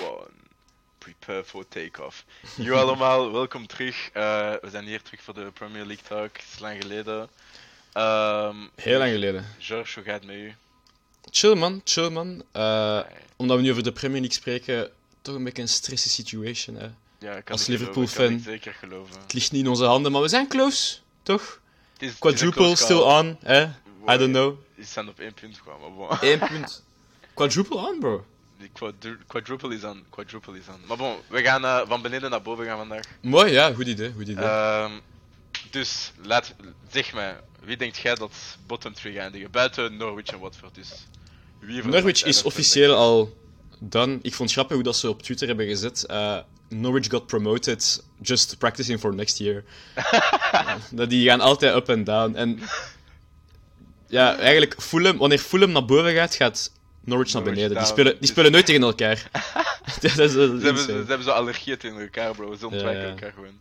One. Prepare for takeoff. Yo allemaal, welkom terug. Eh, we zijn hier terug voor de Premier League Talk. Het is lang geleden. Ehm Heel lang geleden. George, hoe gaat het met u? Chill man, chill man. Eh, omdat we nu over de Premier League spreken, toch een beetje een stressy situation. Hè. Ja, Als Liverpool-fan. zeker geloven. Het ligt niet in onze handen, maar we zijn close, toch? Het is- Quadruple still on, hè? I don't know. Die staan op één punt gewoon, maar bon. Eén punt. Quadruple on, bro. Die quadru- quadruple is aan. Quadruple is aan. Maar bon, we gaan eh, van beneden naar boven gaan vandaag. Mooi, ja, goed idee, goed idee. Ehm, dus, laat, zeg mij, wie denkt jij dat bottom 3 gaat eindigen? Buiten Norwich en Watford, dus. Wie Norwich is officieel al done. Ik vond het grappig hoe dat ze op Twitter hebben gezet. eh, Norwich got promoted, just practicing for next year. Ja, dat die gaan altijd up en down. En ja, eigenlijk, Fulham, wanneer Fulham naar boven gaat, gaat Norwich naar Norwich beneden. Die spelen, die Dus- spelen nooit tegen elkaar. dat is, dat is Ze hebben, ze hebben zo allergieën tegen elkaar, bro. Ze ontwijken ja. elkaar gewoon.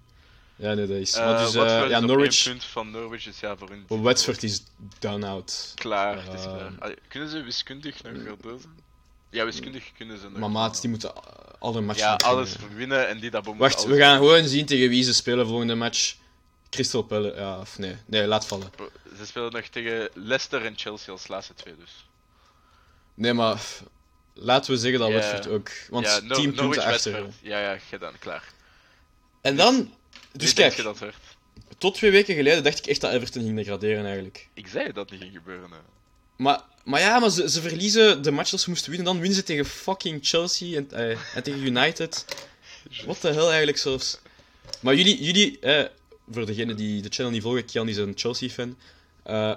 Ja, nee, dat is. Maar dus, Watford ja, is Norwich. punt van Norwich, dus ja, voor hun... Watford is down out. Klaar, het is Eh, klaar. Allee, kunnen ze wiskundig nog verder zijn? Ja, wiskundig kunnen ze nog. Maar maat, die moeten alle matchen Ja, alles winnen en die dat. Wacht, we gaan gewoon zien tegen wie ze spelen volgende match. Crystal Palace, ja, of nee. Nee, laat vallen. Ze spelen nog tegen Leicester en Chelsea als laatste twee, dus. Nee, maar laten we zeggen dat Ja. Watford ook. Want ja, 10 Nor- punten Norwich, achter. Ja, ja, gedaan, klaar. En dan, dus kijk, je dat werd? tot twee weken geleden dacht ik echt dat Everton ging degraderen eigenlijk. Ik zei dat niet ging gebeuren. Hè. Maar, maar ja, maar ze, ze verliezen de match dat ze moesten winnen. Dan winnen ze tegen fucking Chelsea en, eh, en tegen United. Wat de hel eigenlijk zelfs. Maar jullie, jullie eh, voor degenen die de channel niet volgen, Kian is een Chelsea-fan. eh,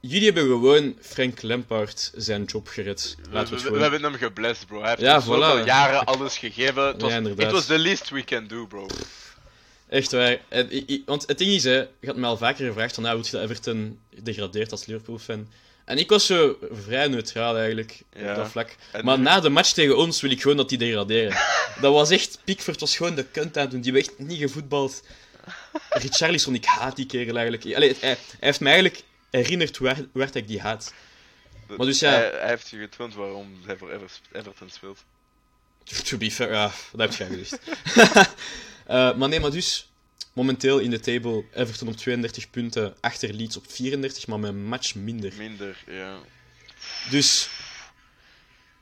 jullie hebben gewoon Frank Lampard zijn job gered. We, Laten we het we- we gewoon... hebben hem geblest, bro. Hij heeft Ja, voilà. jaren alles gegeven. Het was, Ja, was the least we can do, bro. Echt waar. Want het ding is, hè, je had me al vaker gevraagd van, nou, wil je dat Everton degradeert als Liverpool-fan? En ik was zo vrij neutraal eigenlijk, Ja. op dat vlak. En maar nu- na de match tegen ons wil ik gewoon dat die degraderen. dat was echt, Pickford was gewoon de kunt aan het doen, die werd niet gevoetbald. Richarlison, ik haat die kerel eigenlijk. Allee, hij, hij heeft me eigenlijk herinnerd hoe hard ik die haat. Maar dus ja- Hij, hij heeft je getoond waarom hij voor Ever- Everton speelt. To be fair, ja, dat heb je gezegd. Eh, maar nee, maar dus, momenteel in de table, Everton op 32 punten, achter Leeds op 34, maar met een match minder. Minder, ja. Dus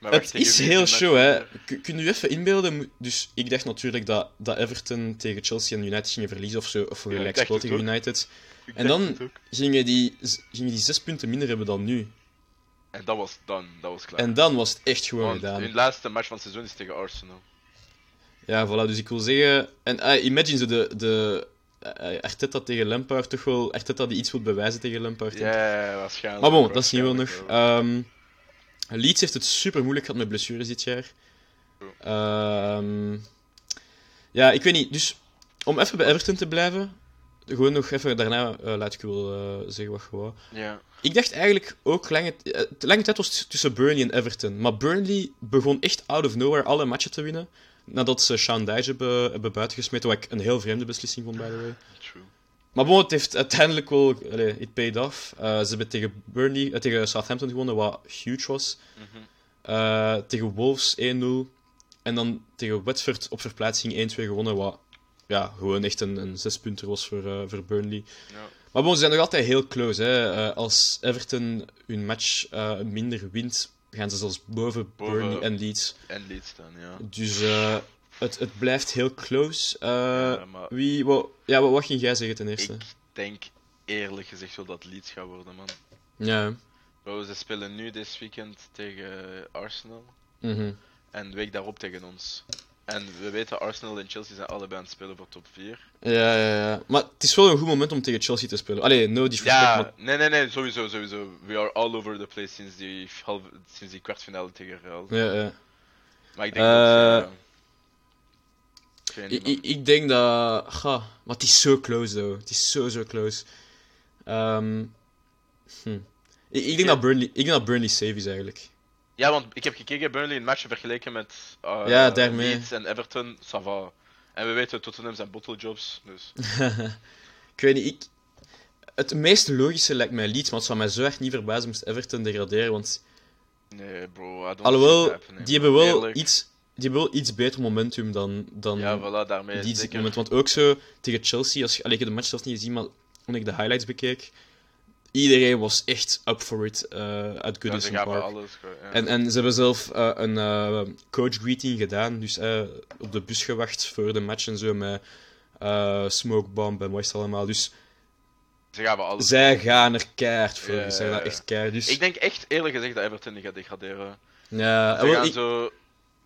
Maar het is heel show, hè. Kun je even inbeelden? Dus ik dacht natuurlijk dat, dat Everton tegen Chelsea en United gingen verliezen of zo, of voor Ja, gelijk tegen. United. Ik En dan gingen die, gingen die zes punten minder hebben dan nu. En dat was done, dat was klaar. En dan was het echt gewoon Want gedaan. hun laatste match van het seizoen is tegen Arsenal. Ja, voilà. Dus ik wil zeggen... En ah, imagine zo de, de eh, Arteta tegen Lampard toch wel... Arteta die iets wil bewijzen tegen Lampard. Ja, waarschijnlijk. maar bon, dat is niet wel nog. Ehm, Leeds heeft het super moeilijk gehad met blessures dit jaar. Ehm, ja, ik weet niet. Dus om even bij Everton te blijven... Gewoon nog even daarna eh, laat ik wel eh, zeggen wat gewoon. Ja. Ik dacht eigenlijk ook lange, eh, lange tijd was het tussen Burnley en Everton. Maar Burnley begon echt out of nowhere alle matchen te winnen. Nadat ze Sean Dyche hebben, hebben buitengesmeten, wat ik een heel vreemde beslissing vond, by the way. True. Maar bon, het heeft uiteindelijk wel... Allee, it paid off. Eh, ze hebben tegen Burnley, eh, tegen Southampton gewonnen, wat huge was. Mhm. Eh, tegen Wolves 1-0. En dan tegen Watford op verplaatsing 1-2 gewonnen, wat ja, gewoon echt een, een zespunter was voor, voor Burnley. Ja. Maar bon, ze zijn nog altijd heel close. Hè. Als Everton hun match minder wint, gaan ze zelfs boven, Boven. Burnley en Leeds. En Leeds dan, ja. Dus het, het blijft heel close. Eh, Ja, maar- wie, wat, ja, wat, wat ging jij zeggen ten eerste? Ik denk eerlijk gezegd wel dat Leeds gaat worden, man. Ja. Bro, ze spelen nu dit weekend tegen Arsenal. mhm. En de week daarop tegen ons. En we weten, Arsenal en Chelsea zijn allebei aan het spelen voor top 4. ja, ja, ja. Maar het is wel een goed moment om tegen Chelsea te spelen. Allee, no disrespect, Ja, maar... nee, nee, nee, sowieso, sowieso. We are all over the place sinds die, halve, sinds die kwartfinale tegen Real. Ja, ja. Maar ik denk Eh, dat... ze- ik Ik, ik, ik denk dat... Ga, maar het is zo close, though. Het is zo, zo close. Ehm, hm. ik, ik, denk dat Burnley, ik denk dat Burnley safe is, eigenlijk. Ja, want ik heb gekeken, Burnley een match vergeleken met uh, Ja, daarmee. Leeds en Everton, ça va. En we weten, Tottenham zijn bottle jobs, dus... ik weet niet, ik... het meest logische lijkt mij Leeds, maar het zou mij zo erg niet verbazen moest Everton degraderen, want Nee, bro. I don't alhoewel, die hebben wel Eerlijk. iets, die hebben wel iets beter momentum dan, dan Ja, voilà, daarmee op zeker. moment. Want ook zo tegen Chelsea, als je, allee, ik heb de match zelfs niet gezien, maar toen ik de highlights bekeek, iedereen was echt up for it eh uit Ja, Goodison bij Park. alles. ja. En, en ze hebben zelf eh, een eh, coach greeting gedaan, dus op de bus gewacht voor de match en zo met smokebomb en wat is allemaal. Dus Ze gaan alles. zij gaan er keihard voor, Ja, ze gaan ja, ja. echt keihard. Dus, Ik denk echt eerlijk gezegd dat Everton niet gaat degraderen. ja, Ze gaan ik- zo.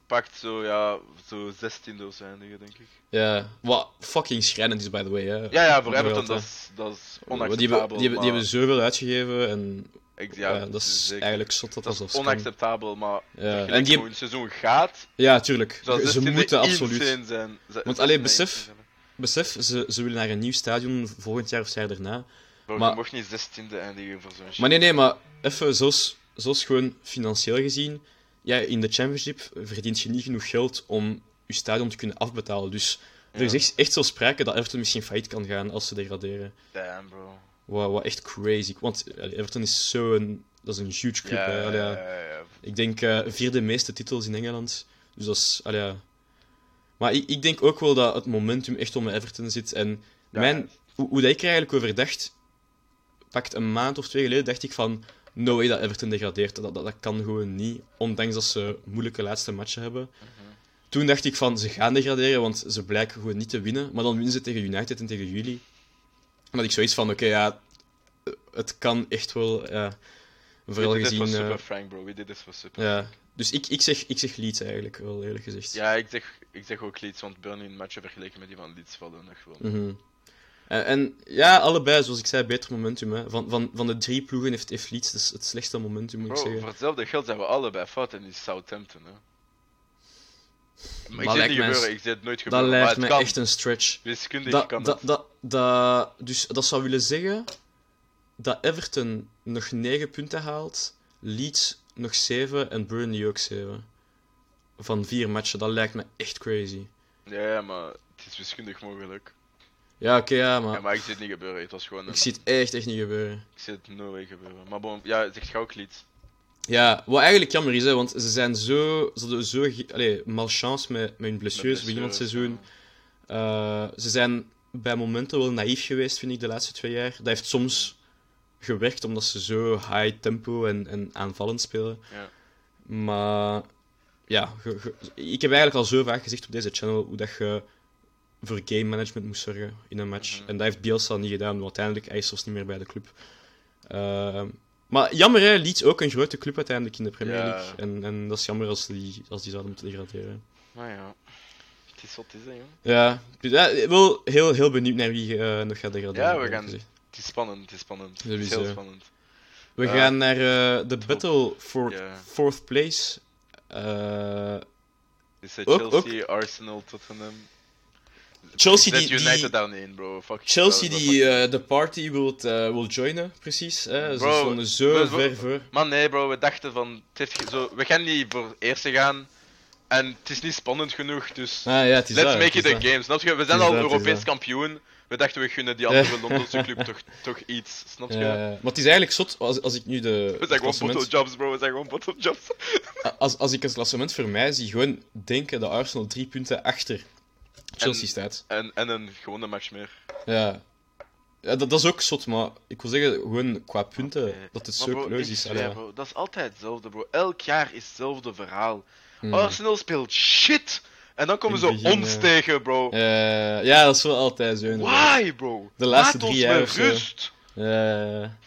Pakt zo, ja, zo 16e of zo eindigen, denk ik. ja, wat fucking schrijnend is, by the way. Hè. Ja, ja, voor Everton, dat is, dat is onacceptabel. Die hebben, die, die hebben zoveel uitgegeven en ik- ja, ja, dat is zeker. eigenlijk zot dat is onacceptabel, maar Ja, en die- hoe een seizoen gaat, Ja, tuurlijk. Ze 16e moeten absoluut. insane zijn. Ze- Want, ze- allee, nee, besef-. Besef, ze, ze willen naar een nieuw stadion volgend jaar of het jaar daarna. Maar- Je mocht niet 16e eindigen voor zo'n shit. Maar nee, nee, maar even zoals, zoals gewoon financieel gezien. Ja, in de Championship verdient je niet genoeg geld om je stadion te kunnen afbetalen. Dus er is echt, echt zo sprake dat Everton misschien failliet kan gaan als ze degraderen. Damn, bro. Wat, wat echt crazy. Want Everton is zo'n... Dat is een huge club. Ja, hè. ja. Ik denk eh, vierde meeste titels in Engeland. Dus dat is... allee. Maar ik, ik denk ook wel dat het momentum echt om Everton zit. En mijn, hoe, hoe dat ik er eigenlijk over dacht... Pakt een maand of twee geleden, dacht ik van... No way dat Everton degradeert. Dat, dat, dat kan gewoon niet. Ondanks dat ze moeilijke laatste matchen hebben. Mhm. Toen dacht ik van, ze gaan degraderen, want ze blijken gewoon niet te winnen. Maar dan winnen ze tegen United en tegen jullie. En dat ik zoiets van, oké, ja... Het kan echt wel... Ja, vooral We gezien... for eh, Super Frank, bro. We did this for Super ja, dus ik, ik, zeg, ik zeg Leeds eigenlijk, wel eerlijk gezegd. Ja, ik zeg, ik zeg ook Leeds, want Burnley in matchen vergeleken met die van Leeds vallen nog gewoon. Mhm. En, en ja, allebei, zoals ik zei, beter momentum. Hè. Van, van, van de drie ploegen heeft, heeft Leeds dus het slechtste momentum, moet ik zeggen. voor hetzelfde geld zijn we allebei fout in die Southampton, hè. Maar ik Dat zie het mij- gebeuren, ik zie het nooit Dat gebeuren, lijkt me kan. echt een stretch. Wiskundig Dat, kan dat, dus dat zou willen zeggen dat Everton nog 9 punten haalt, Leeds nog 7 en Burnley ook 7. Van vier matchen, dat lijkt me echt crazy. Ja, ja, maar het is wiskundig mogelijk. Ja, oké, ja, maar Ja, maar ik zie het niet gebeuren, het was gewoon... ik zie het echt, echt niet gebeuren. ik zie het no way gebeuren. Maar bon, ja, zegt je ook Leeds. Ja, wat eigenlijk jammer is, hè, want ze zijn zo, ze hadden zo allee, malchance met, met hun blessures begin van het seizoen. Eh, ze zijn bij momenten wel naïef geweest, vind ik, de laatste twee jaar. Dat heeft soms gewerkt, omdat ze zo high tempo en, en aanvallend spelen. Ja. Maar ja, ge- ge- ik heb eigenlijk al zo vaak gezegd op deze channel hoe dat je voor game management moest zorgen in een match. Mhm. En dat heeft Bielsa niet gedaan, want uiteindelijk hij is zelfs niet meer bij de club. Eh, maar jammer, hè, Leeds ook een grote club uiteindelijk in de Premier Ja. League. En, en dat is jammer als die, als die zouden moeten degraderen. Maar ja, het is wat het is, hè, joh. Ja, ja, wel heel, heel benieuwd naar wie eh, nog gaat degraderen. Ja, we gaan-. Het is spannend, het is spannend. Het is heel spannend. We gaan naar eh, de battle for fourth place. Eh, Ook- Chelsea, Arsenal, Tottenham. Chelsea die- United die- daar niet in, bro. Fuck Chelsea die eh, de party wil, eh, wil joinen, precies. Hè? Ze stonden zo we- ver voor. Man, nee, bro, we dachten van. Heeft zo, we gaan niet voor eerste gaan. En het is niet spannend genoeg, dus. Ah ja, let's make it a game, snap je? We zijn al Europees kampioen. We dachten we gunnen die andere Londense club toch, toch iets, snap je? Ja, maar het is eigenlijk zot als, als ik nu de. We zijn gewoon bottle jobs, bro. We zijn gewoon bottle jobs. als, als ik het klassement voor mij zie, gewoon denken dat Arsenal drie punten achter Chelsea En- staat. En, en een gewone match meer. Ja. ja dat, dat is ook zot, maar ik wil zeggen, gewoon qua punten, dat het Maar zo close ik is. ja. bro, dat is altijd hetzelfde, bro. Elk jaar is hetzelfde verhaal. Hmm. Arsenal speelt shit. En dan komen ze het ons ja. tegen, bro. Ja, dat is wel altijd zo. inderdaad. Why, bro? De laatste Laat drie jaar of rust.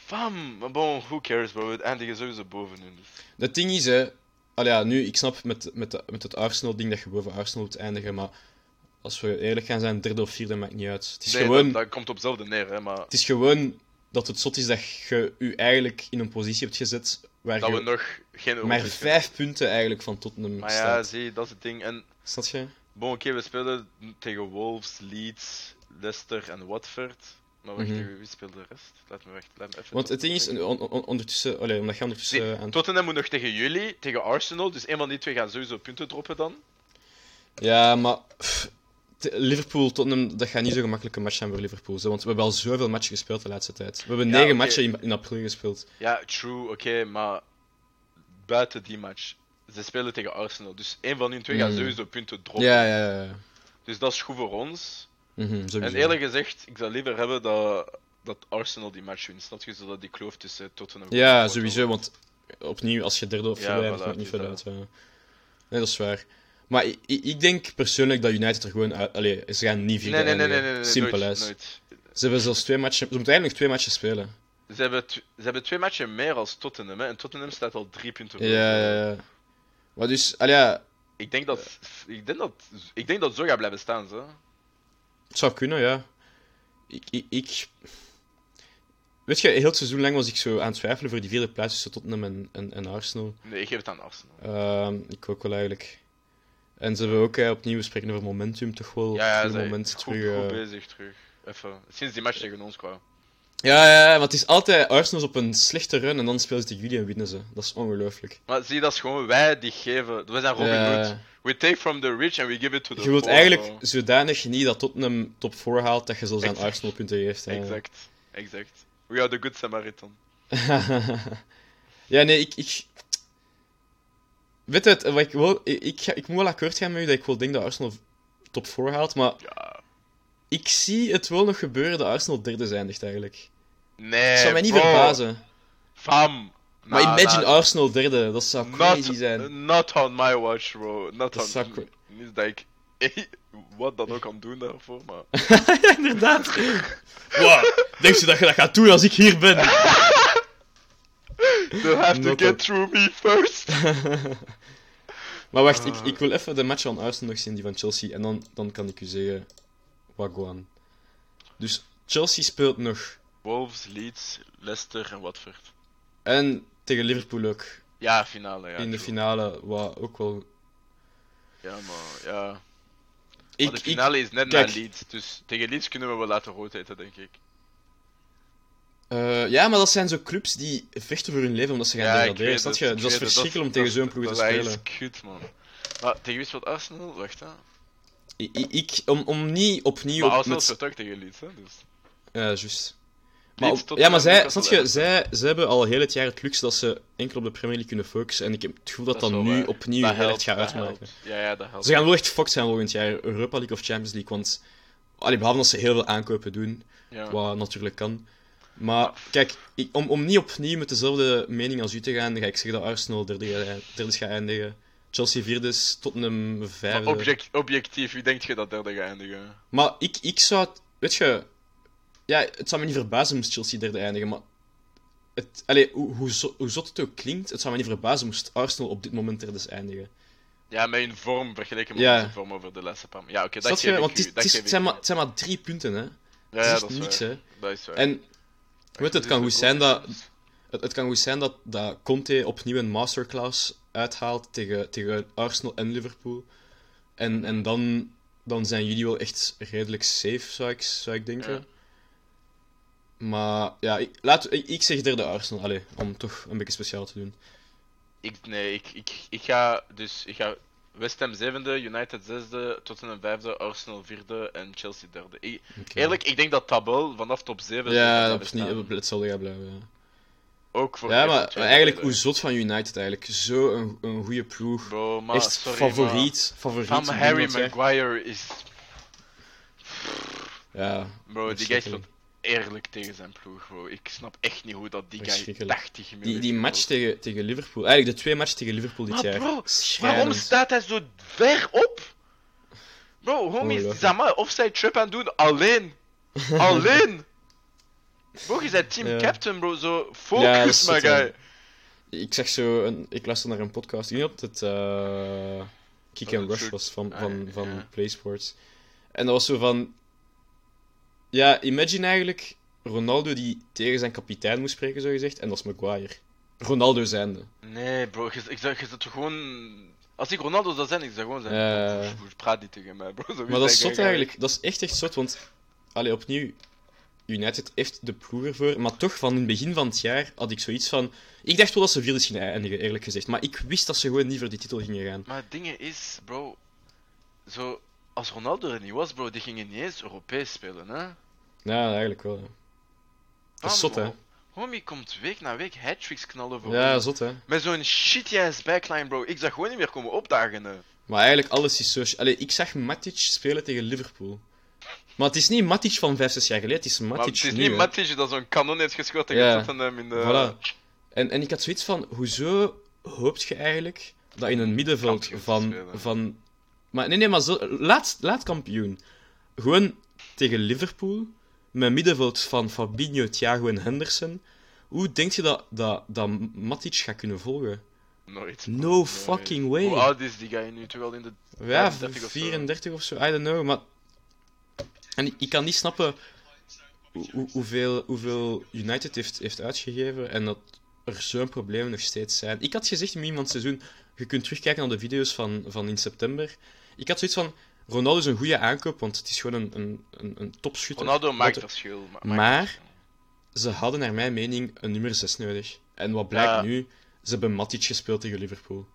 Fam, maar bon, who cares, bro? We eindigen sowieso bovenin. Dus. Het ding is, hè, allee, ja, nu, ik snap met, met, met het Arsenal-ding dat je boven Arsenal moet eindigen, maar als we eerlijk gaan zijn, derde of vierde maakt niet uit. Het is, Nee, gewoon, dat, dat komt op hetzelfde neer, hè, maar het is gewoon dat het zot is dat je je eigenlijk in een positie hebt gezet waar dat je we nog geen maar vijf punten eigenlijk van Tottenham Maar ja, zie, dat is het ding. En Snap je? bon, oké, we spelen tegen Wolves, Leeds, Leicester en Watford. Maar wacht, tegen wie speelt de rest? Laat me, wacht, laat me even... Want het ding is, Tottenham on- on- ondertussen, allee, omdat je ondertussen aan... Tottenham moet nog tegen jullie, tegen Arsenal, dus een van die twee gaan sowieso punten droppen dan. Ja, maar pff, Liverpool, Tottenham, dat gaat niet zo gemakkelijk een match zijn voor Liverpool. Zo, want we hebben al zoveel matchen gespeeld de laatste tijd. We hebben Ja, negen matchen in, in april gespeeld. Ja, true, oké, maar buiten die match. Ze spelen tegen Arsenal, dus één van hun twee gaat Mm. sowieso punten droppen. Ja, ja, ja. ja. Dus dat is goed voor ons. Mhm. En eerlijk gezegd, ik zou liever hebben dat, dat Arsenal die match wint. Snap je, zodat die kloof tussen Tottenham en Ja, sowieso, wordt. want opnieuw, als je derde of Ja, vierde eindigt, voilà, maakt niet veel uit. ja. Nee, dat is waar. Maar ik, ik, denk persoonlijk dat United er gewoon uit... Allee, ze gaan niet vierde Nee, nee, nee, Simpel nooit. Ze hebben zelfs twee matchen... Ze moeten eigenlijk nog twee matchen spelen. Ze hebben, ze hebben twee matchen meer als Tottenham, hè. en Tottenham staat al drie punten voor. Ja, ja, ja. Maar dus, allee, ja, Ik denk dat, ik denk dat, ik denk dat zo gaat blijven staan, zo. het zou kunnen, ja. Ik, ik, ik... Weet je, heel het seizoen lang was ik zo aan het twijfelen voor die vierde plaats tussen Tottenham en, en, en Arsenal. Nee, ik geef het aan Arsenal. Ehm, ik ook wel eigenlijk. En ze hebben ook eh, opnieuw, spreken over momentum, toch wel Ja, ja, moment goed, terug... goed eh, bezig terug. Even. Sinds die match tegen ons kwam. Ja, ja, ja, maar het is altijd Arsenal op een slechte run en dan spelen ze tegen jullie en winnen ze. Dat is ongelooflijk. Maar zie, dat is gewoon wij die geven. We zijn Robin Ja, Hood. We take from the rich and we give it to the Je wilt poor, eigenlijk bro. zodanig niet dat Tottenham top 4 haalt dat je aan Exact. Arsenal punten geeft. Exact, exact. We are the good Samaritan. ja, nee, ik... ik... Weet het, wat ik, wil, ik, ik, ga- ik moet wel akkoord gaan met u dat ik wel denk dat Arsenal top 4 haalt, maar Ja. ik zie het wel nog gebeuren dat Arsenal derde eindigt eigenlijk. Nee, Dat zou mij niet bro. verbazen. Fam. Maar Nah, imagine nah. Arsenal derde, dat zou crazy zijn. Not, on my watch, bro. Not Dat on... zou cra- Niet dat ik... Wat dan ook kan doen daarvoor, maar... ja, inderdaad. Wow, denk je dat je dat gaat doen als ik hier ben? They have to Not get through me first. Maar wacht, ik, Ah. ik wil even de match van Arsenal nog zien, die van Chelsea, en dan, dan kan ik u zeggen wat gewoon. Dus Chelsea speelt nog. Wolves, Leeds, Leicester en Watford. En tegen Liverpool ook. Ja, finale, ja. in de finale, wat ook wel... Ja, maar ja. Maar Ik, de ik, finale is net kijk. naar Leeds, dus tegen Leeds kunnen we wel laten rood eten, denk ik. Eh, ja, maar dat zijn zo clubs die vechten voor hun leven omdat ze gaan ja, degraderen. Dus dat is verschrikkelijk om tegen zo'n ploeg te spelen. Dat is kut, man. Maar tegen wie speelt Arsenal? Wacht, hè. Ik, om, om niet opnieuw... Maar Arsenal met- ook tegen Leeds, hè, dus... Ja, juist. Maar, op- ja, maar zij, snap je, zij, zij hebben al heel het jaar het luxe dat ze enkel op de Premier League kunnen focussen. En ik heb het gevoel dat dat, nu waar. opnieuw Dat heel erg helpt, gaat uitmaken. Ja, ja, dat helpt. Ze gaan wel echt fucked zijn volgend jaar, Europa League of Champions League. Want, allee, behalve dat ze heel veel aankopen doen, Ja. wat natuurlijk kan. Maar kijk, ik, om, om niet opnieuw met dezelfde mening als u te gaan, ga ik zeggen dat Arsenal derde, derde gaat eindigen. Chelsea vierde Tottenham Maar vijfde. object, objectief, wie denkt je dat derde gaat eindigen? Maar ik, ik zou... het- Weet je... Ja, het zou me niet verbazen moest Chelsea derde eindigen, maar... Het, allee, hoe, hoe, zo- hoe zot het ook klinkt, het zou me niet verbazen moest Arsenal op dit moment derde eindigen. Ja, met hun vorm vergeleken met Ja. vorm over de laatste paar Ja, oké, dat Snap geef je? ik Want het, is, u, het, dat is- geef het, zijn maar, u. het zijn maar drie punten, hè. Ja, het is ja, echt dat is niks, waar. hè. Dat is waar. En weet het Dit kan goed zijn dat... Het, het kan goed zijn dat, dat Conte opnieuw een masterclass uithaalt tegen, tegen Arsenal en Liverpool. En, en dan, dan zijn jullie wel echt redelijk safe, zou ik, zou ik denken. Ja. Maar ja, ik, laat, ik, ik zeg derde Arsenal, allee, om toch een beetje speciaal te doen. Ik, nee, ik, ik, ik ga dus ik ga West Ham zevende, United zesde, Tottenham vijfde, Arsenal vierde en Chelsea derde. Ik-. Eerlijk, ik denk dat tabel vanaf top 7 Ja, dat is niet, het zal gaan blijven. Ja, Ook voor ja maar, eigenlijk, hoe zot van United eigenlijk. Zo een, een goede ploeg. Bro, maar Echt sorry, favoriet. favoriet van Harry. Maguire is... Ja, Bro, die guy Verschrikkelijk. Eerlijk tegen zijn ploeg, bro. Ik snap echt niet hoe dat die guy Verschrikkelijk. 80 miljoen die, die match tegen, tegen Liverpool. Eigenlijk de twee matchen tegen Liverpool dit Maar jaar. bro. Waarom staat hij zo ver op? Bro, homie, Ongelooflijk. zeg maar, offside trap aan het doen, alleen. alleen. Bro, je bent team Ja. captain, bro, zo Ja, dat focus, is my guy. Ik zeg zo, een, ik luister naar een podcast. Ik weet niet of het eh Kick Van and Rush was van, Ah, van, ja, van ja. PlaySports. En dat was zo van... Ja, imagine eigenlijk Ronaldo die tegen zijn kapitein moest spreken, zo gezegd. En dat is Maguire. Ronaldo zijnde. Nee, bro, je, ik zeg, je zit gewoon... Als ik Ronaldo zou zijn, ik zou gewoon zijn. Ja. "Hoe- hoe praat die tegen mij, bro? Zo Maar dat is zot eigenlijk. Dat is echt echt zot, want... Allee, opnieuw... United heeft de ploeg ervoor, maar toch, van in het begin van het jaar had ik zoiets van... Ik dacht wel dat ze vierde gingen eindigen, eerlijk gezegd. Maar ik wist dat ze gewoon niet voor die titel gingen gaan. Maar het ding is, bro, zo, als Ronaldo er niet was, bro, die gingen niet eens Europees spelen, hè? Ja, eigenlijk wel. ja. Dat is zot, hè? Homie komt week na week hat-tricks knallen voor Ja, zot, hè? Met zo'n shitty-ass backline, bro. Ik zag gewoon niet meer komen opdagen. hè. Maar eigenlijk alles is zo... Allee, ik zag Matic spelen tegen Liverpool. Maar het is niet Matic van 5, 6 jaar geleden, het is Matic Maar het is nu, niet hè. Matic dat zo'n kanon heeft geschoten tegen Ja. Tottenham in de... Voilà. En, en ik had zoiets van, hoezo hoopt je eigenlijk dat in een middenveld van, van... Maar nee, nee, maar zo, laat, laat kampioen. Gewoon tegen Liverpool, met middenveld van Fabinho, Thiago en Henderson. Hoe denk je dat, dat, dat Matic gaat kunnen volgen? Nooit. No Nooit. fucking way. Hoe oud is die guy nu? Wel in de... Ja, 35 of zo. 34 of zo, I don't know. Maar... En ik, kan niet snappen hoe- hoe- hoeveel, hoeveel United heeft, heeft uitgegeven en dat er zo'n probleem nog steeds zijn. Ik had gezegd in van het seizoen, je kunt terugkijken naar de video's van, van in september. Ik had zoiets van, Ronaldo is een goede aankoop, want het is gewoon een, een, een, een topschutter. Ronaldo maakt Dat- maakt Maar-. Ze hadden naar mijn mening een nummer 6 nodig. En wat blijkt Ja. nu? Ze hebben Matic gespeeld tegen Liverpool.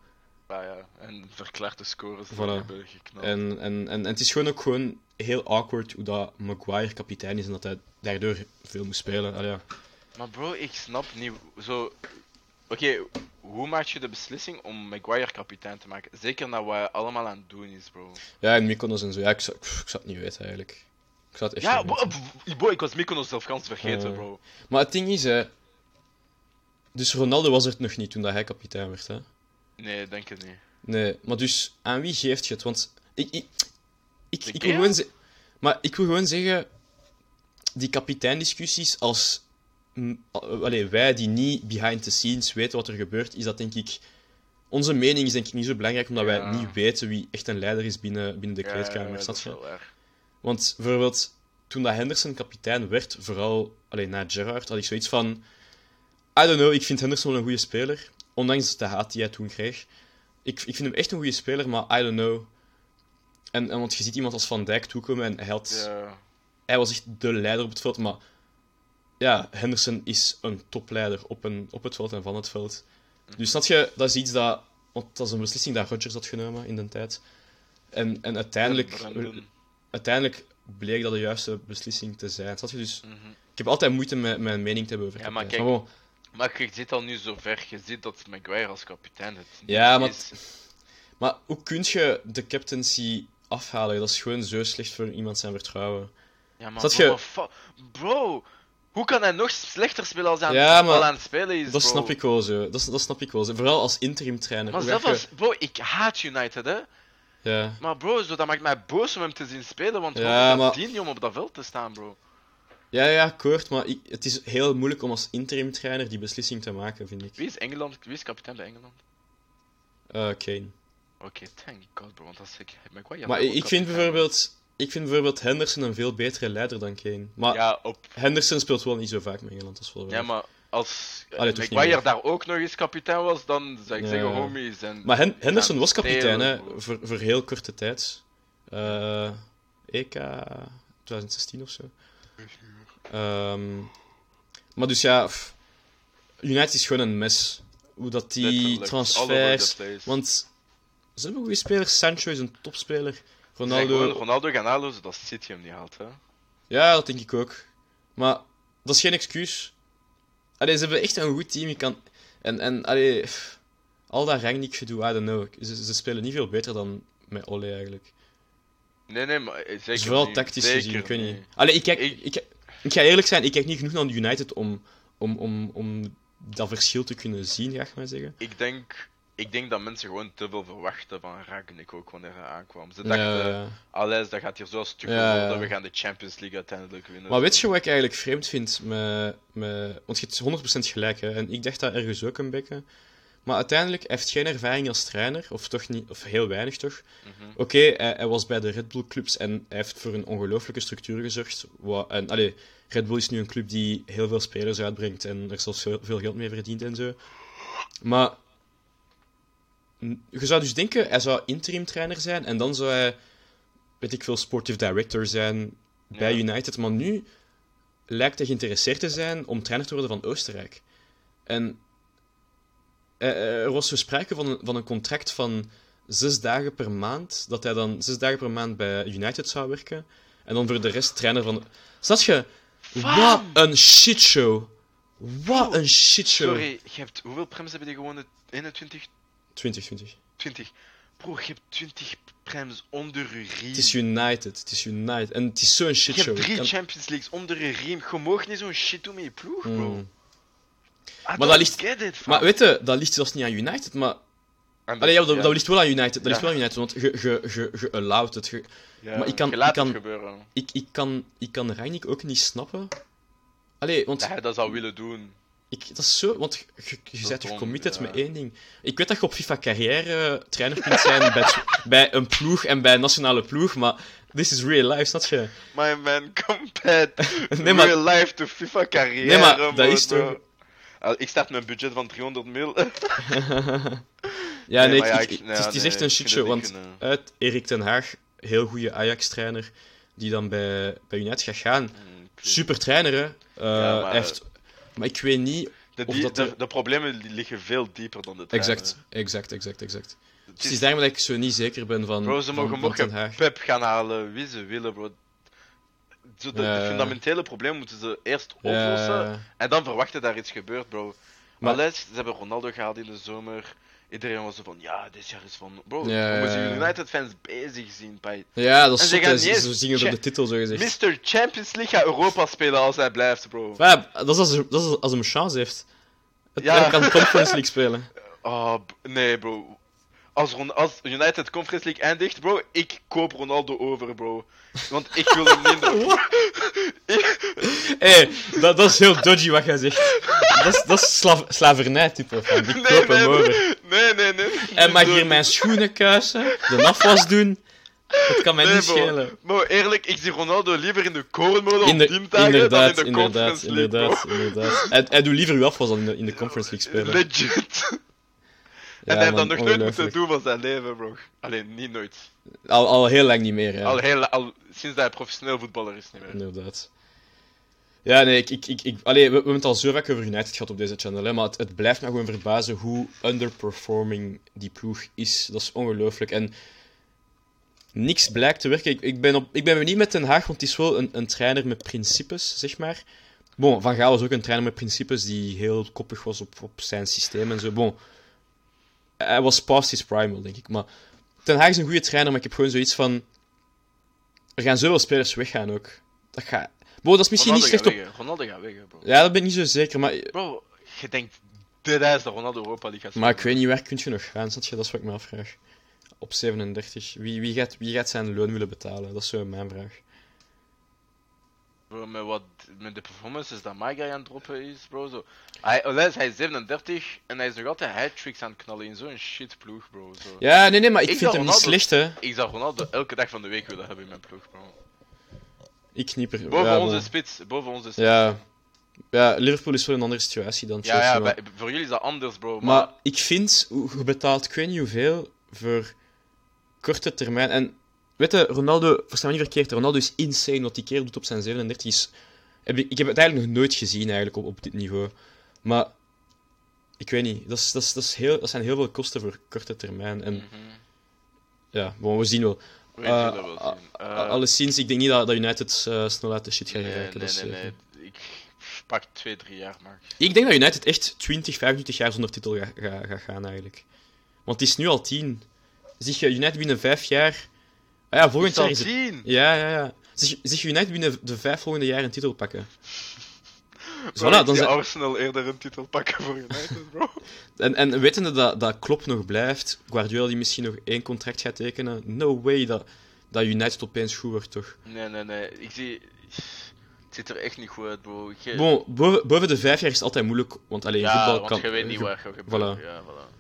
Ah, ja. En verklaarde scores Voilà. hebben geknald. En, en, en, en het is gewoon ook gewoon heel awkward hoe dat Maguire kapitein is en dat hij daardoor veel moet spelen. Allee, ja. Maar bro, ik snap niet zo. Oké, hoe maak je de beslissing om Maguire kapitein te maken? Zeker na wat hij allemaal aan het doen is, bro. ja, en Mykonos en zo. Ja, ik zou, pff, ik zou het niet weten eigenlijk. Ik zou het echt Ja, niet bro, ik was Mykonos zelf gans vergeten, Ja. bro. Maar het ding is, hè, dus Ronaldo was er nog niet toen dat hij kapitein werd. Hè? Nee, denk het niet. Nee, maar dus aan wie geeft je het? Want ik, ik, ik, ik wil gewoon maar ik wil gewoon zeggen, die kapiteindiscussies als al- allee, wij die niet behind the scenes weten wat er gebeurt, is dat denk ik onze mening is denk ik niet zo belangrijk omdat wij niet weten wie echt een leider is binnen, binnen de kleedkamer. ja, dat is je? wel waar. Want bijvoorbeeld, toen dat Henderson kapitein werd, vooral alleen na Gerrard, had ik zoiets van... I don't know, ik vind Henderson wel een goede speler. Ondanks de haat die hij toen kreeg. Ik, ik vind hem echt een goede speler, maar I don't know. En, en want je ziet iemand als Van Dijk toekomen en hij, had, Ja, hij was echt de leider op het veld. Maar ja, Henderson is een topleider op, een, op het veld en van het veld. Dus snap je, dat is iets dat... Want dat is een beslissing dat Rodgers had genomen in de tijd. En, en uiteindelijk uiteindelijk bleek dat de juiste beslissing te zijn. Snap je? Dus Mhm. ik heb altijd moeite met mijn mening te hebben over Ja, maar kijk, Maar je zit al nu zo ver, je ziet dat Maguire als kapitein het Ja, maar- is. maar hoe kun je de captaincy afhalen? Dat is gewoon zo slecht voor iemand zijn vertrouwen. Ja, maar bro, je- bro, hoe kan hij nog slechter spelen als hij aan, Ja, maar al aan het spelen is, Dat bro? snap ik wel zo. Dat, dat snap ik wel zo. Vooral als interim trainer. Maar zelfs als, bro, ik haat United, hè. Ja. Maar bro, zo, dat maakt mij boos om hem te zien spelen, want Ja, maar- dient niet om op dat veld te staan, bro. ja, ja, akkoord. Maar ik, het is heel moeilijk om als interim trainer die beslissing te maken, vind ik. Wie is Engeland, wie is kapitein bij Engeland? Eh, Kane. Oké, thank god, bro, want dat is ik. Maar ik, ik vind bijvoorbeeld... Ik vind bijvoorbeeld Henderson een veel betere leider dan Kane. Maar Ja, op, Henderson speelt wel niet zo vaak met Engeland, wel waar. ja, maar als Allee, daar ook nog eens kapitein was, dan zou ik Ja. zeggen, homie, zijn... Maar Hen- Henderson was kapitein hè, voor, voor heel korte tijd. Eh, EK 2016 of zo. Ehm, maar dus ja, United is gewoon een mes. Hoe dat die transfers. Want ze hebben goede spelers. Sancho is een topspeler. Ronaldo. Ronaldo gaan halen zodat City hem niet haalt, hè. Ja, dat denk ik ook. Maar dat is geen excuus. Allee, ze hebben echt een goed team. Je kan... En, en allee, pff, al dat rangnick gedoe, I don't know. Ze, ze spelen niet veel beter dan met Ole eigenlijk. Nee, nee, maar eh, zeker Zowel niet. tactisch Zeker gezien, ik weet niet. niet. Allee, ik, kijk, Ik- ik... Ik, ga eerlijk zijn, ik kijk niet genoeg naar United om, om, om, om dat verschil te kunnen zien, ga ik maar zeggen. Ik denk, ik denk dat mensen gewoon te veel verwachten van Ragnik ook wanneer hij aankwam. Ze dachten, ja. alles, dat gaat hier zo stuk Ja, worden, we gaan de Champions League uiteindelijk winnen. Maar weet je wat ik eigenlijk vreemd vind met... met want je hebt 100% gelijk, hè. En ik dacht dat ergens ook een beetje. Maar uiteindelijk, hij heeft geen ervaring als trainer. Of toch niet... Of heel weinig, toch? Mhm. Oké, hij, hij was bij de Red Bull clubs en hij heeft voor een ongelooflijke structuur gezorgd. Wat, en, allee, Red Bull is nu een club die heel veel spelers uitbrengt en er zelfs veel, veel geld mee verdient en zo. Maar je zou dus denken, hij zou interim trainer zijn en dan zou hij, weet ik veel, sportive director zijn bij Ja. United. Maar nu lijkt hij geïnteresseerd te zijn om trainer te worden van Oostenrijk. En eh, er was zo sprake van een, van een contract van zes dagen per maand, dat hij dan zes dagen per maand bij United zou werken. En dan voor de rest trainer van... Snap je? Wat een shitshow. Wat een shitshow. Sorry, je hebt, hoeveel prems hebben die gewonnen? 21? 20, 20. 20. Bro, je hebt 20 prems onder je riem. Het is United, het is United. En het is zo'n je shitshow. hebt Ik drie Champions Leagues onder je riem. Je mag niet zo'n shit doen met je ploeg, bro. Mm. I dat ligt- it. Maar weet je, dat ligt zelfs niet aan United, maar... Allee, ja, dat- dat, dat ligt wel aan United, dat ligt Ja. wel aan United, want je, je, je, je allowt het. Je- maar ik kan- je ik kan- ik, ik kan, ik kan Rangnick ook niet snappen. Allee, want Dat hij dat zou willen doen. Ik, dat is zo... Want je, je, bent toch committed ja. met één ding. Ik weet dat je op FIFA carrière trainer kunt zijn bij, bij een ploeg en bij een nationale ploeg, maar this is real life, snap je? My man, compet. Nee, maar- Real life to FIFA carrière. Nee, maar dat mode, is toch-. Ah, Ik start met een budget van 300 mil. Ja, nee, maar ik- ja, ik- ik- het is, echt een shitshow, want uit Erik ten Haag, heel goede Ajax-trainer, die dan bij, bij United gaat gaan. Mm, Super trainer, hè. Eh, Ja, maar- hij heeft, maar ik weet niet... De, Of dat de, er- de problemen li- liggen veel dieper dan de trainer. Exact, exact, exact, exact. Het is daarom dat ik zo niet zeker ben van, Bro, ze mogen Haag. Pep gaan halen wie ze willen, bro. Zo de, de fundamentele problemen moeten ze eerst oplossen Ja, en dan verwachten dat er iets gebeurt, bro. Maar- Maar les, ze hebben Ronaldo gehaald in de zomer. Iedereen was zo van, ja, dit jaar is van... Bro, Ja, we moeten. United-fans bezig zien bij... ja, dat is zot, hè. niet Ze eens zingen op de titel, zo gezegd. Mr. Champions League gaat Europa spelen als hij blijft, bro. Ja, dat is als, dat is als hij een chance heeft. Het, Ja. Kan Conference League spelen. Oh, nee, bro. Als, Ron- als United Conference League eindigt, bro, ik koop Ronaldo over, bro. Want ik wil hem minder. Hé, dat, dat is heel dodgy wat jij zegt. Dat is, dat is slavernij, type. Van. Ik Nee, koop nee, hem over. Nee, nee, nee. Hij mag hier mijn schoenen kuisen, de afwas doen. Dat kan mij Nee, niet bro. schelen. Bro, eerlijk, ik zie Ronaldo liever in de korenmodel In op de, teamdagen inderdaad, dan in de inderdaad, Conference League, inderdaad, bro. inderdaad. Hij, hij doet liever uw afwas dan in de, in de Conference League spelen. Legit. en Ja, hij heeft dat nog nooit moeten doen van zijn leven, bro. Alleen niet nooit. Al, al heel lang niet meer, ja. Al heel, al, sinds dat hij professioneel voetballer is, niet meer. Inderdaad. Ja, nee, ik, ik, ik, ik, we, we hebben het al zo vaak over United gehad op deze channel, hè, maar het, het blijft me gewoon verbazen hoe underperforming die ploeg is. Dat is ongelooflijk. En niks blijkt te werken. Ik, ik, ben, op, ik ben benieuwd met Den Haag, want het is wel een, een trainer met principes, zeg maar. Bon, Van Gaal was ook een trainer met principes die heel koppig was op, op zijn systeem en zo. Bon, hij was past his prime, wel, denk ik. Maar Ten Haag is een goede trainer, maar ik heb gewoon zoiets van... Er gaan zoveel spelers weggaan ook. Dat gaat... Bon, dat is misschien Ronaldo niet slecht gaat op... Ronaldo gaat weg, bro. Ja, dat ben ik niet zo zeker, maar... Bro, je denkt, dit is de Ronaldo Europa League gaat Maar ik weet niet, waar kun je nog gaan? Dat is wat ik me afvraag. Op 37. Wie, wie, gaat, wie gaat zijn loon willen betalen? Dat is zo mijn vraag. Bro, met, wat, met de performances dat My Guy aan het droppen is, bro. Zo. Hij, hij is 37 en hij is nog altijd hat-tricks aan het knallen in zo'n shit ploeg, bro. Zo. Ja, nee, nee, maar ik, Ik vind hem niet slecht, hè. Ik zou Ronaldo elke dag van de week willen hebben in mijn ploeg, bro. Ik niet per... Boven ja, onze spits, boven onze spits. Ja. Ja, Liverpool is wel een andere situatie dan ja, Chelsea. ja maar... bij- voor jullie is dat anders, bro. Maar, Maar ik vind, hoe- je betaalt ik weet niet hoeveel voor korte termijn. En weet je, Ronaldo, versta me niet verkeerd, Ronaldo is insane wat die kerel doet op zijn 37. Is, heb ik, ik heb het eigenlijk nog nooit gezien eigenlijk op, op dit niveau. Maar ik weet niet, dat, is, dat, is, dat, is heel, dat zijn heel veel kosten voor korte termijn. En Mhm. ja, bon, we zien wel. We Eh, zullen wel zien. Eh, Alleszins, ik denk niet dat, dat United eh, snel uit de shit gaat geraken. nee, dat is nee, nee. Ik pak 2, 3 jaar, maar. Ik denk dat United echt 20, 25 jaar zonder titel gaat ga, ga gaan eigenlijk. Want het is nu al 10. Zeg je United binnen 5 jaar. Ah ja, volgend jaar is het. 10! Ja, ja, ja. Zeg, zeg je United binnen de 5 volgende jaar een titel pakken. Dus voilà, ik dan zijn- Arsenal eerder een titel pakken voor United, bro. en, en wetende dat, dat Klopp nog blijft, Guardiola die misschien nog één contract gaat tekenen, no way dat, dat United opeens goed wordt, toch? Nee, nee, nee. Ik zie. Het ziet er echt niet goed uit, bro. Ik- Bon, boven, boven de 5 jaar is het altijd moeilijk, want alleen ja, voetbal want kan... je weet niet ge- waar gebeuren. voilà. Ja, voilà.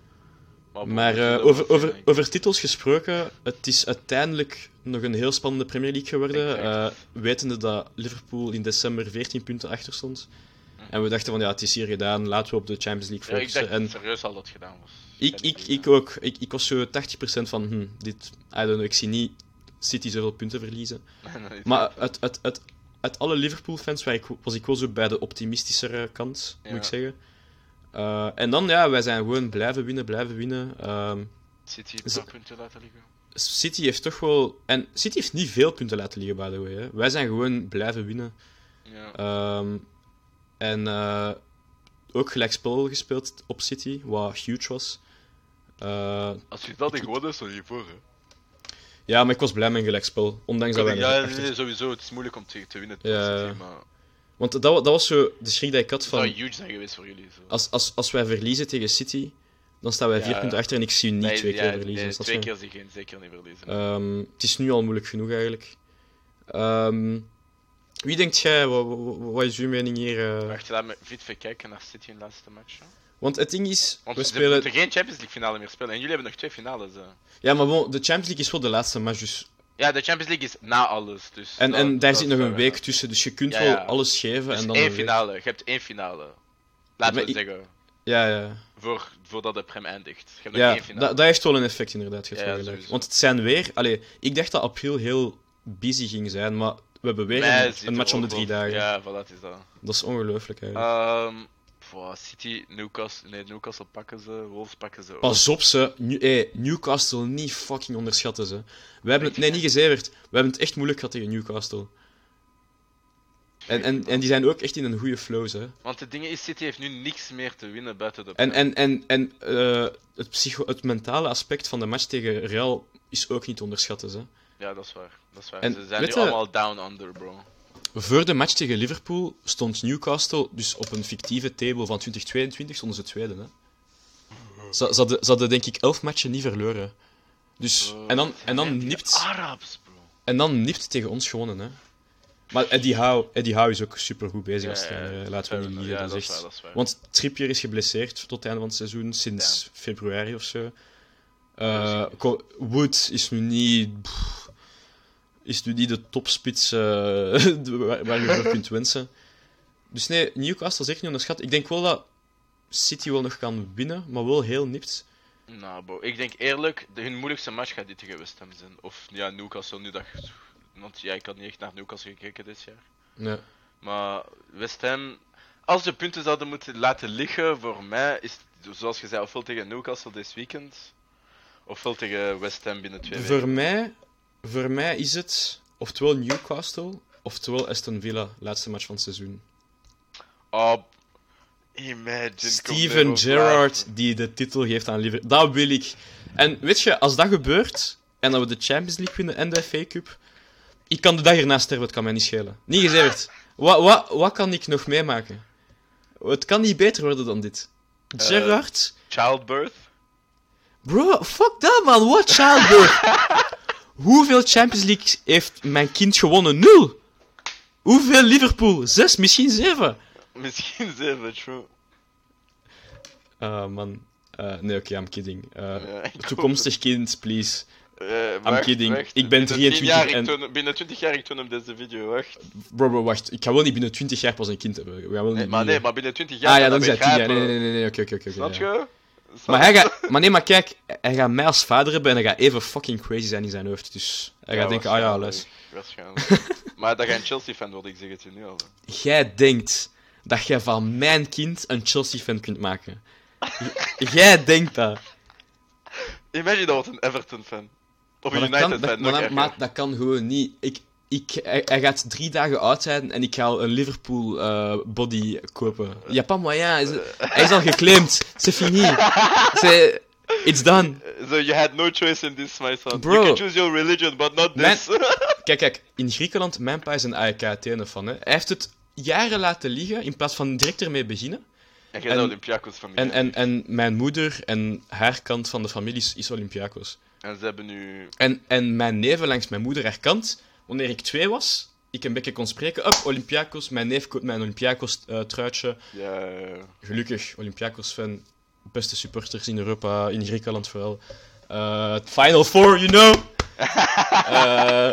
bon, Maar eh, over, over, over titels gesproken, het is uiteindelijk nog een heel spannende Premier League geworden. Eh, wetende dat Liverpool in december 14 punten achter stond. En we dachten van ja, het is hier gedaan, laten we op de Champions League Ja, ik focussen. dacht en serieus al dat gedaan was. ik, ik, ik ook. Ik, ik was zo 80% van, hm, dit, I don't know, ik zie niet City zoveel punten verliezen. Maar uit, uit, uit, uit alle Liverpool-fans waar ik, was ik wel zo bij de optimistischere kant, moet ik zeggen. Eh, en dan, ja, wij zijn gewoon blijven winnen, blijven winnen. Ehm, City paar het- punten laten liggen. City heeft toch wel... En City heeft niet veel punten laten liggen, by the way. Hè. Wij zijn gewoon blijven winnen. Ja. Ehm, en eh, ook gelijkspel gespeeld op City, wat huge was. Eh, Als je dat niet gewonnen is, dan je voor. Hè. ja, maar ik was blij met een gelijkspel. Ondanks dat wij Ja, nee, achter- nee, sowieso. Het is moeilijk om te, te winnen. Ja, tegen ja. City, maar Want dat, dat was zo de schrik dat ik had het zou van... huge zijn geweest voor jullie. Zo. Als, als, als wij verliezen tegen City, dan staan wij Ja, vier ja. punten achter en ik zie u niet Nee, twee ja, keer verliezen. nee, dat twee keer zie je geen zeker niet verliezen. Ehm, het is nu al moeilijk genoeg eigenlijk. Ehm, wie denkt jij, wat, is uw mening hier? eh? Wacht, laat me vite even kijken naar City in de laatste match. hè. Want het ding is, Want we spelen... moeten geen Champions League finale meer spelen. En jullie hebben nog twee finales. Hè. Ja, maar bon, de Champions League is wel de laatste match, dus... Ja, de Champions League is na alles. Dus En, dat- en daar zit nog een week tussen, dus je kunt Ja, wel alles geven Dus en dan één finale. Je hebt één finale. Laten we ik- zeggen. Ja, ja. Voor, voordat de prem eindigt. Je hebt nog Ja, één finale. dat, dat heeft wel een effect inderdaad. je hebt Ja, sowieso. Want het zijn weer... Allee, ik dacht dat april heel busy ging zijn, maar we Mij een, match om de drie dagen. Ja, voilà, het is dat. Dat is ongelooflijk eigenlijk. Voor City, Newcastle, nee, Newcastle pakken ze, Wolves pakken ze ook. Pas op ze, New- hey, Newcastle niet fucking onderschatten ze. We hebben het, nee, niet gezeverd. We hebben het echt moeilijk gehad tegen Newcastle. En, en, en die zijn ook echt in een goede flow, hè. Want het ding is, City heeft nu niks meer te winnen buiten de En, en, en, en eh, het, psycho het mentale aspect van de match tegen Real is ook niet te onderschatten, hè. Ja, dat is waar. Dat is waar. En ze zijn nu je- allemaal down under, bro. Voor de match tegen Liverpool stond Newcastle dus op een fictieve table van 2022 stonden ze tweede, hè. Ze, ze, hadden, ze hadden denk ik elf matchen niet verloren. Dus, en dan, en dan nipt... Arabs, bro. En dan nipt tegen ons gewonnen, hè. Maar Eddie Howe, Eddie Howe is ook super goed bezig als ja, trainer. ja. Laten we niet liegen. Ja, dat is dat is echt- waar, dat is waar. Want Trippier is geblesseerd tot het einde van het seizoen, sinds februari of zo. Eh, Wood is nu niet... pff, is nu niet de topspits eh, waar, waar je voor kunt wensen. Dus nee, Newcastle is echt niet onderschat. Ik denk wel dat City wel nog kan winnen, maar wel heel nipt. Nou, bro, ik denk eerlijk, de, hun moeilijkste match gaat dit tegen West Ham zijn. Of ja, Newcastle nu dat. Want ja, ik had niet echt naar Newcastle gekeken dit jaar. Nee. Maar West Ham, als ze punten zouden moeten laten liggen, voor mij is het, zoals je zei, ofwel tegen Newcastle dit weekend, ofwel tegen West Ham binnen twee Voor weken. mij, voor mij is het oftewel Newcastle, oftewel Aston Villa, laatste match van het seizoen. Oh, imagine. Steven Gerrard die de titel geeft aan Liverpool. Dat wil ik. En weet je, als dat gebeurt, en dat we de Champions League winnen en de FA Cup, ik kan de dag erna sterven, het kan mij niet schelen. Niet gezegd. Wat, wat, wat kan ik nog meemaken? Het kan niet beter worden dan dit. Eh. Gerrard? Childbirth? Bro, fuck dat man, what childbirth? Hoeveel Champions League heeft mijn kind gewonnen? Nul! Hoeveel Liverpool? Zes, misschien zeven. Misschien zeven, true. Ah man. Eh, nee, oké, I'm kidding. Eh, Ja, toekomstig kind, please. Eh, I'm wacht, kidding. wacht. Ik ben Binnen 23 10 jaar, ik en- toon- binnen 20 jaar ik toon hem deze video, wacht. Bro, bro, wacht. Ik ga wel niet binnen 20 jaar pas een kind hebben. We gaan wel Nee, niet- maar niet- nee, maar binnen 20 jaar Ah ja, dan is dat hij 10 jaar. Nee, nee, nee, nee, oké, oké, oké. Snap ja. je? Maar, hij gaat, maar nee, maar kijk, hij gaat mij als vader hebben en hij gaat even fucking crazy zijn in zijn hoofd. Dus hij gaat denken, ah ja, luister. Waarschijnlijk. maar dat jij een Chelsea-fan wordt, ik zeg het je nu al. Jij denkt dat jij van mijn kind een Chelsea-fan kunt maken. Jij denkt dat. Imagine dat wordt een Everton-fan. Of een dat, kan, United-fan, dat, maar, dat, erger. maar dat kan gewoon niet. Ik, ik, hij, hij gaat drie dagen oud zijn en ik ga al een Liverpool eh, body kopen. Ja, pas moyen. Hij is, hij is al geclaimd. C'est fini. C'est, it's done. So you had no choice in this, my son. Bro. You can choose your religion, but not this. Kijk, kijk. In Griekenland, mijn pa is een AEK Athene fan. Hè. Hij heeft het jaren laten liggen in plaats van direct ermee beginnen. en jij Olympiakos familie. En, en, en mijn moeder en haar kant van de familie is, is Olympiakos. En ze hebben nu... En, en mijn neven langs mijn moeder haar kant, wanneer ik twee was, ik een beetje kon spreken, up, Olympiakos, mijn neef koopt mij een Olympiakos eh, truitje. Ja, ja, ja. Gelukkig, Olympiakos fan, beste supporters in Europa, in Griekenland vooral. Eh, Final Four, you know! Eh,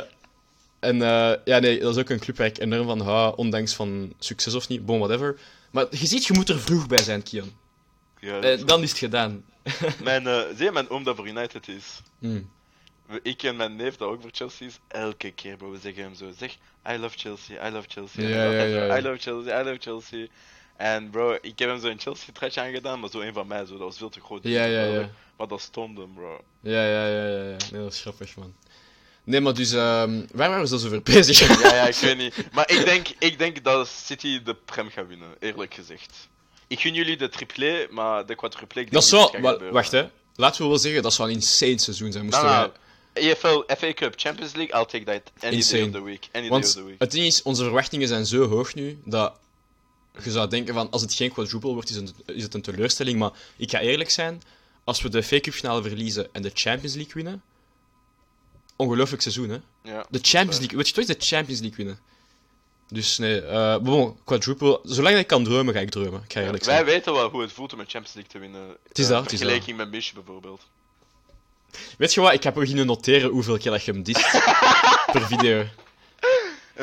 en ja, nee, dat is ook een club waar ik enorm van hou, ondanks van succes of niet, bon, whatever. Maar je ziet, je moet er vroeg bij zijn, Kian. ja is- dan is het gedaan. Mijn, zie je mijn oom dat voor United is? Hmm. Ik en mijn neef, dat ook voor Chelsea is, elke keer, bro, we zeggen hem zo, zeg, I love Chelsea, I love Chelsea. I love Chelsea, I love Chelsea. En bro, ik heb hem zo'n Chelsea-tretje aangedaan, maar zo een van mij, zo, dat was veel te groot. Ja, ja, ja. Maar dat stond hem, bro. Ja, ja, ja, ja, ja. Nee, dat is grappig, man. Nee, maar dus, ehm waar waren we zo over bezig? Ja, ja, ik weet niet. Maar ik denk, ik denk dat City de Prem gaat winnen, eerlijk gezegd. Ik gun jullie de triplé, maar de quadruplé... dat is wel... wacht, hè. Laten we wel zeggen, dat zou een insane seizoen zijn. Moesten Nou, wij- nou, EFL, FA Cup, Champions League, I'll take that any Insane. day of the week. Any day Want of the week. het ding is, onze verwachtingen zijn zo hoog nu, dat je zou denken van, als het geen quadruple wordt, is het, is het een teleurstelling. Maar ik ga eerlijk zijn, als we de FA Cup finale verliezen en de Champions League winnen, ongelooflijk seizoen, hè. Ja. De Champions League, weet je toch, de Champions League winnen. Dus nee, bon, quadruple, zolang ik kan dromen, ga ik dromen. Ik ga eerlijk Wij zijn. weten wel hoe het voelt om een Champions League te winnen. Het is Eh, dat, het is vergelijking met Mish bijvoorbeeld. Weet je wat, ik heb beginnen noteren hoeveel keer dat je hem dist per video.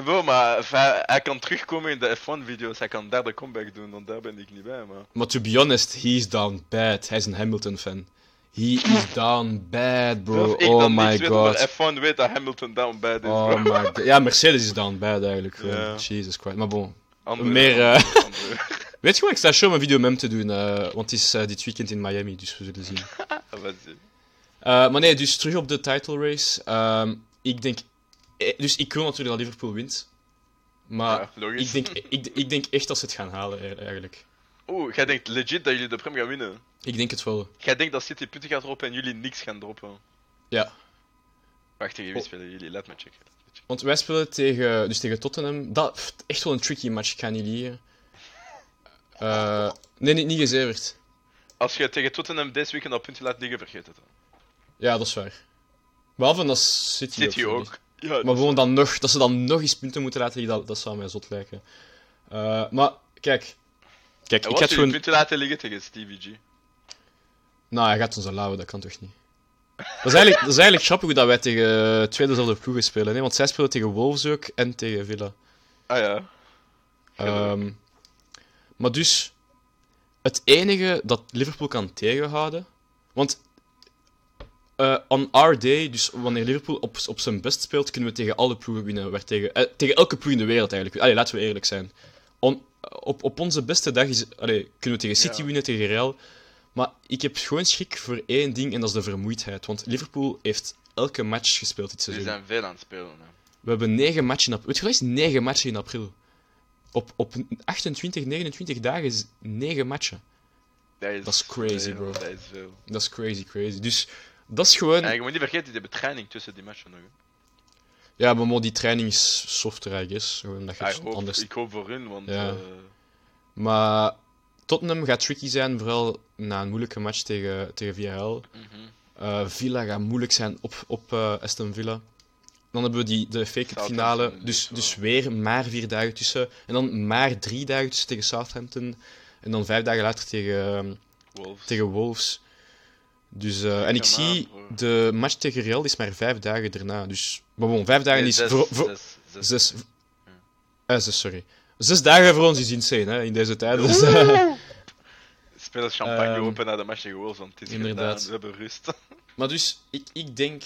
Bro, maar enfin, hij, kan terugkomen in de F1-video's, hij kan daar de comeback doen, want daar ben ik niet bij, maar... Maar to be honest, he is down bad. Hij is een Hamilton-fan. He is down bad, bro. Ik Oh my god. over F1 weet dat Hamilton down bad is, Oh bro. my god. Ja, Mercedes is down bad eigenlijk. Ja. Jesus Christ. Maar bon. Andere- meer, eh, Weet je wat, ik sta show om een video met hem te doen, eh, want het is eh, dit weekend in Miami, dus we zullen zien. Eh, maar nee, dus terug op de title race. Ehm, ik denk... eh, Dus ik wil natuurlijk dat Liverpool wint. Maar Ja, ik, denk, ik, ik denk echt dat ze het gaan halen, eigenlijk. Oeh, jij denkt legit dat jullie de Prem gaan winnen? Ik denk het wel. Jij denkt dat City punten gaat droppen en jullie niks gaan droppen? Ja. Wacht, tegen wie Oh. spelen jullie? Laat me checken. Want wij spelen tegen, dus tegen Tottenham. Dat pff, echt wel een tricky match, ik ga niet liegen. Nee, niet, niet gezeverd. Als je tegen Tottenham deze weekend al punten laat liggen, vergeet het dan. Ja, dat is waar. Behalve dat City, City ook. ook. Ja, Maar gewoon dan nog, dat ze dan nog eens punten moeten laten liggen, dat, dat zou mij zot lijken. Eh, maar kijk. Kijk, En ik had gewoon. punten laten liggen tegen Stevie G? Nou, hij gaat ons lauwen, dat kan toch niet? Dat is eigenlijk, dat is eigenlijk grappig dat wij tegen twee dezelfde ploegen spelen. Hè? Want zij spelen tegen Wolves ook en tegen Villa. Ah ja. Ehm, maar dus, het enige dat Liverpool kan tegenhouden. Want eh, on our day, dus wanneer Liverpool op, op zijn best speelt, kunnen we tegen alle ploegen winnen. Waar tegen, eh, tegen elke ploeg in de wereld eigenlijk. Allee, laten we eerlijk zijn. On- op, op onze beste dag is, allee, kunnen we tegen City Ja. winnen, tegen Real. Maar ik heb gewoon schrik voor één ding en dat is de vermoeidheid. Want Liverpool heeft elke match gespeeld dit seizoen. zijn veel aan het spelen. Hè. We hebben negen matchen in april. Weet je wat is negen matchen in april? Op, op 28, 29 dagen is negen matchen. Dat is, Dat is crazy, bro. Dat is veel. Dat is crazy, crazy. Dus dat is gewoon... En je moet niet vergeten, die hebben training tussen die matchen nog. hè. Ja, maar mo, die training is softer, I guess. Gewoon dat je Ja, ik, hoop, anders... ik hoop voor hun, want... Ja. eh, Maar Tottenham gaat tricky zijn, vooral na een moeilijke match tegen, tegen Villarreal. mhm. Eh, Villa gaat moeilijk zijn op, op eh, Aston Villa. Dan hebben we die, de fake Southampton, finale, dus dus, weer maar vier dagen tussen. En dan maar drie dagen tussen tegen Southampton. En dan vijf dagen later tegen, Wolves. tegen Wolves. Dus, eh, en ik zie, de match tegen Real is maar vijf dagen daarna. Dus, maar bon, vijf dagen Nee, is zes, voor, voor- zes, zes. zes, eh, zes, sorry. Zes dagen voor ons is insane, hè, in deze tijd. Dus, eh, Spelen champagne Ehm, open naar de match tegen Wolves, want het is inderdaad. gedaan. We hebben rust. maar dus, ik, ik denk...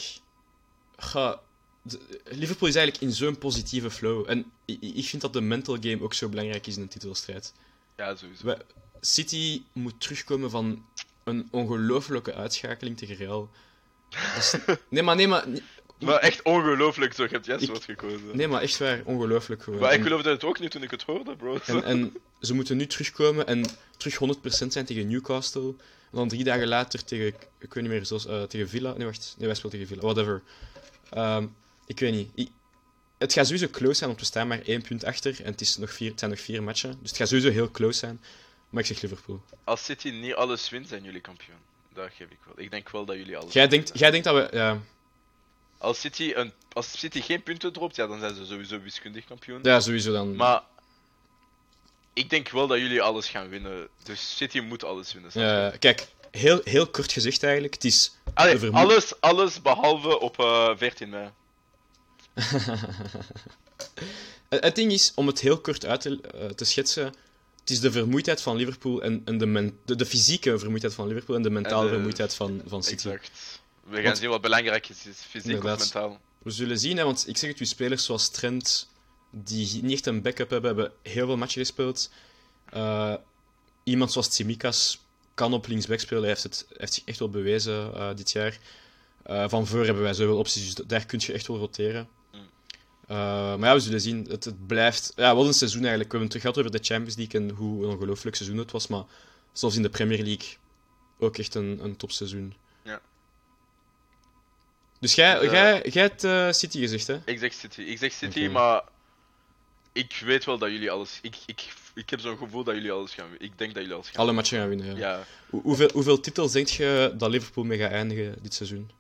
Ga, de- Liverpool is eigenlijk in zo'n positieve flow. En ik, ik vind dat de mental game ook zo belangrijk is in een titelstrijd. ja, sowieso. We- City moet terugkomen van een ongelofelijke uitschakeling tegen Real. Is- nee, maar, nee, maar, Maar echt ongelooflijk, zo. Je hebt Ik- wat gekozen. nee, maar echt waar, ongelooflijk gewoon. Maar ik geloofde het ook niet toen ik het hoorde, bro. En, en ze moeten nu terugkomen en terug 100% zijn tegen Newcastle. En dan drie dagen later tegen, ik weet niet meer, zoals, eh, tegen Villa. Nee, wacht. Nee, wij spelen tegen Villa. Whatever. Ehm, ik weet niet. Het gaat sowieso close zijn, want we staan maar één punt achter. En het, is nog vier, het zijn nog vier matchen. Dus het gaat sowieso heel close zijn. Maar ik zeg Liverpool. Als City niet alles wint, zijn jullie kampioen. Dat geef ik wel. Ik denk wel dat jullie alles Jij winnen. denkt, jij denkt dat we... Ja, Als City, een, als City geen punten dropt, ja, dan zijn ze sowieso wiskundig kampioen. ja sowieso dan. Maar ik denk wel dat jullie alles gaan winnen. Dus City moet alles winnen. Ja, kijk, heel, heel kort gezegd eigenlijk. Het is... Allee, alles, alles behalve op eh 14 mei. Het het ding is, om het heel kort uit te, eh, te schetsen, het is de vermoeidheid van Liverpool en, en de, men- de, de fysieke vermoeidheid van Liverpool en de mentale En de- vermoeidheid van, van City. Exact. We gaan Want- zien wat belangrijk is, is fysiek of mentaal. We zullen zien, hè, want ik zeg het, uw spelers zoals Trent, die niet echt een backup hebben, hebben heel veel matchen gespeeld. Eh, iemand zoals Tsimikas kan op linksback spelen. Hij heeft, het, heeft zich echt wel bewezen eh, dit jaar. Eh, van voor hebben wij zoveel opties, dus daar kun je echt wel roteren. Eh, maar ja, we zullen zien. Het, het blijft... Ja, wat een seizoen eigenlijk. We hebben het terug gehad over de Champions League en hoe een ongelooflijk seizoen het was. Maar zoals in de Premier League ook echt een, een topseizoen. Ja. Dus jij, Eh, jij, jij hebt eh, City gezegd, hè? Ik zeg City. Ik zeg City, maar ik weet wel dat jullie alles. Ik, ik, ik heb zo'n gevoel dat jullie alles gaan winnen. Ik denk dat jullie alles gaan Alle matchen gaan winnen, ja. Ja, Hoe- hoeveel, hoeveel titels denk je dat Liverpool mee gaat eindigen dit seizoen?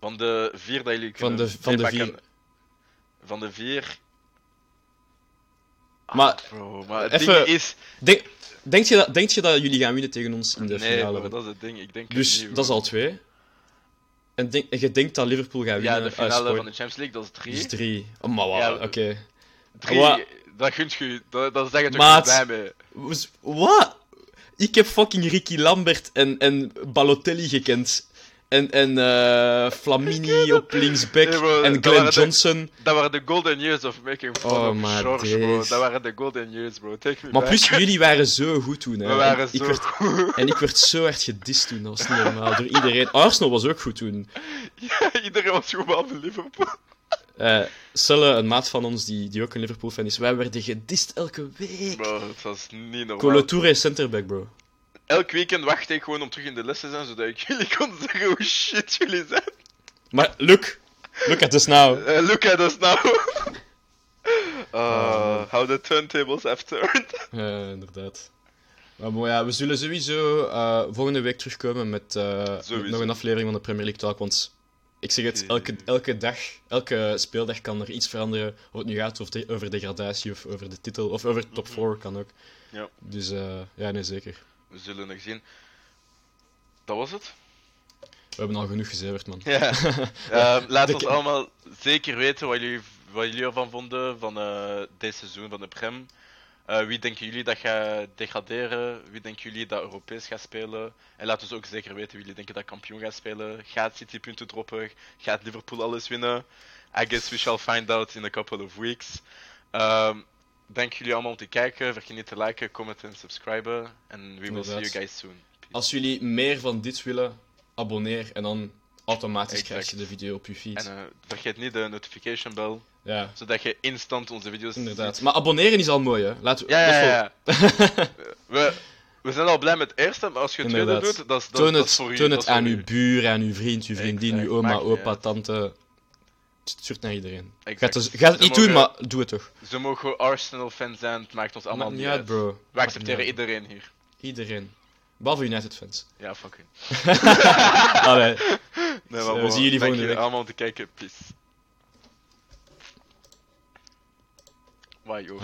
van de vier dat jullie Van kunnen de- van de vier. Van de vier. Maar Bro, maar het Even- ding is. denk, denk, je dat, denk je dat jullie gaan winnen tegen ons in de Nee, finale? bro, dat is het ding. Ik denk dus niet, dat is al twee. En, denk, en je denkt dat Liverpool gaat winnen? Ja, de Ah, finale van de Champions League, dat is drie. Dus drie. Oh, maar? Ja, Oké. Drie, Wat? dat gunt je. Dat, dat zeg je toch Maat. niet bij me. Was- Wat? Ik heb fucking Ricky Lambert en, en Balotelli gekend. En, en eh, Flamini op linksback. Nee, bro, en Glenn de- Johnson. Dat waren de golden years of making fun Oh, of George, bro. Dat waren de golden years, bro. Take me Maar back. plus, jullie waren zo goed toen. Hè. We waren En ik zo werd, goed. En ik werd zo hard gedist toen, dat was niet normaal. Door iedereen. Arsenal was ook goed toen. Ja, iedereen was goed behalve Liverpool. Eh Sulle, een maat van ons die, die ook een Liverpool-fan is, wij werden gedist elke week. Bro, het was niet normaal. Colo Touré centerback, bro. Elk weekend wachtte ik gewoon om terug in de les te zijn, zodat ik jullie kon zeggen hoe shit jullie zijn. Maar look, look at this now. Uh, look at us now. uh, how the turntables have turned. Ja, inderdaad. Maar ja, we zullen sowieso eh, volgende week terugkomen met, eh, met nog een aflevering van de Premier League Talk. Want ik zeg het, elke, elke dag, elke speeldag kan er iets veranderen. Of het nu gaat over, de- over degradatie of over de titel, of over top 4 kan ook. Ja. Dus eh, ja, nee, zeker. We zullen nog zien. Dat was het. We hebben al genoeg gezeverd, man. Ja. Laat De- ons allemaal zeker weten wat jullie, wat jullie ervan vonden van eh dit seizoen van de Prem. Eh, wie denken jullie dat gaat degraderen? Wie denken jullie dat Europees gaat spelen? En laat ons ook zeker weten wie jullie denken dat kampioen gaat spelen. Gaat City punten droppen? Gaat Liverpool alles winnen? I guess we shall find out in a couple of weeks. Ehm dank jullie allemaal om te kijken. Vergeet niet te liken, commenten en subscriben. En we will see you guys soon. Peace. Als jullie meer van dit willen, abonneer en dan automatisch krijg je de video op je feed. En eh, vergeet niet de notification bell, ja, zodat je instant onze video's inderdaad. ziet. Maar abonneren is al mooi, hè? Laten we, Ja, ja, ja. we, we zijn al blij met het eerste, maar als je het tweede doet, dat is, dat, Toon dat het, is voor u. toon dat het aan uw u. buur, aan uw vriend, uw vriendin, uw oma, opa, tante. Stuurt naar iedereen. Exact. Gaat het, gaat het Ze niet doen, maar doe het toch. Ze mogen Arsenal-fan zijn, het maakt ons allemaal niet uit. bro. We accepteren iedereen hier. Iedereen. Behalve United-fans. Ja, fuck it. Allee. Nee, we zien jullie volgende week. allemaal te kijken. Peace. Joh.